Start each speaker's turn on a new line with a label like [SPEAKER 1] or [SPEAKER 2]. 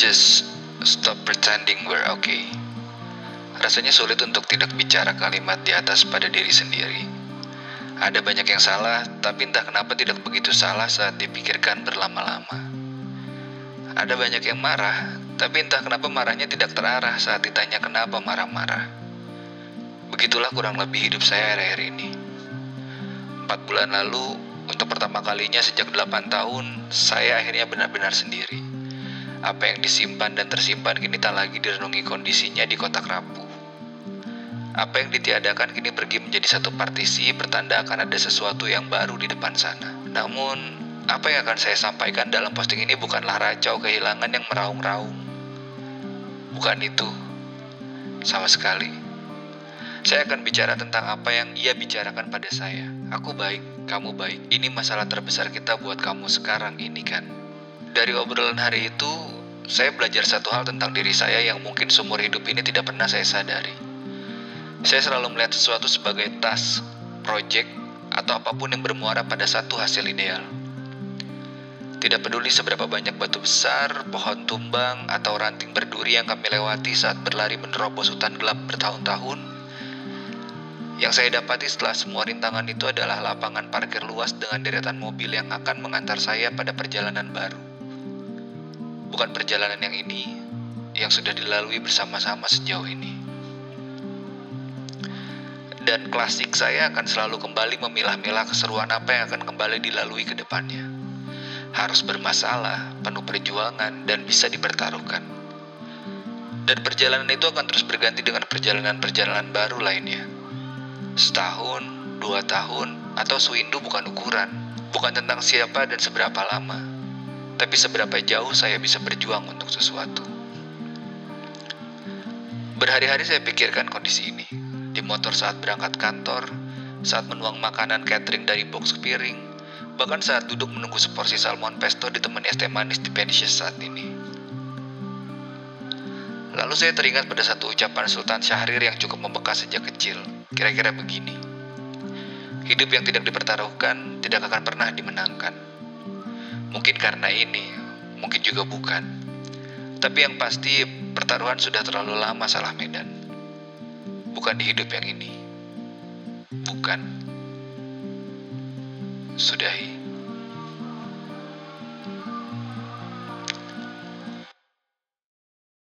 [SPEAKER 1] Just stop pretending we're okay. Rasanya sulit untuk tidak bicara kalimat di atas pada diri sendiri. Ada banyak yang salah, tapi entah kenapa tidak begitu salah saat dipikirkan berlama-lama. Ada banyak yang marah, tapi entah kenapa marahnya tidak terarah saat ditanya kenapa marah-marah. Begitulah kurang lebih hidup saya akhir-akhir ini. Empat bulan lalu, untuk pertama kalinya sejak delapan tahun, saya akhirnya benar-benar sendiri. Apa yang disimpan dan tersimpan kini tak lagi direnungi kondisinya di kotak rapuh. Apa yang ditiadakan kini pergi menjadi satu partisi bertanda akan ada sesuatu yang baru di depan sana. Namun, apa yang akan saya sampaikan dalam posting ini bukanlah racau kehilangan yang meraung-raung. Bukan itu. Sama sekali. Saya akan bicara tentang apa yang ia bicarakan pada saya. Aku baik, kamu baik. Ini masalah terbesar kita buat kamu sekarang ini kan. Dari obrolan hari itu, saya belajar satu hal tentang diri saya yang mungkin seumur hidup ini tidak pernah saya sadari. Saya selalu melihat sesuatu sebagai tas, project, atau apa pun yang bermuara pada satu hasil ideal. Tidak peduli seberapa banyak batu besar, pohon tumbang, atau ranting berduri yang kami lewati saat berlari menerobos hutan gelap bertahun-tahun, yang saya dapati setelah semua rintangan itu adalah lapangan parkir luas dengan deretan mobil yang akan mengantar saya pada perjalanan baru. Bukan perjalanan yang ini, yang sudah dilalui bersama-sama sejauh ini dan klasik saya akan selalu kembali memilah-milah keseruan apa yang akan kembali dilalui ke depannya. Harus bermasalah, penuh perjuangan, dan bisa dipertaruhkan. Dan perjalanan itu akan terus berganti dengan perjalanan-perjalanan baru lainnya. Setahun, dua tahun, atau sewindu bukan ukuran. Bukan tentang siapa dan seberapa lama. Tapi seberapa jauh saya bisa berjuang untuk sesuatu. Berhari-hari saya pikirkan kondisi ini di motor saat berangkat kantor, saat menuang makanan catering dari box piring, bahkan saat duduk menunggu seporsi salmon pesto ditemani es teh manis di Penisius saat ini. Lalu saya teringat pada satu ucapan Sultan Syahrir yang cukup membekas sejak kecil. Kira-kira begini. Hidup yang tidak dipertaruhkan tidak akan pernah dimenangkan. Mungkin karena ini, mungkin juga bukan. Tapi yang pasti pertaruhan sudah terlalu lama salah medan bukan di hidup yang ini. Bukan. Sudahi.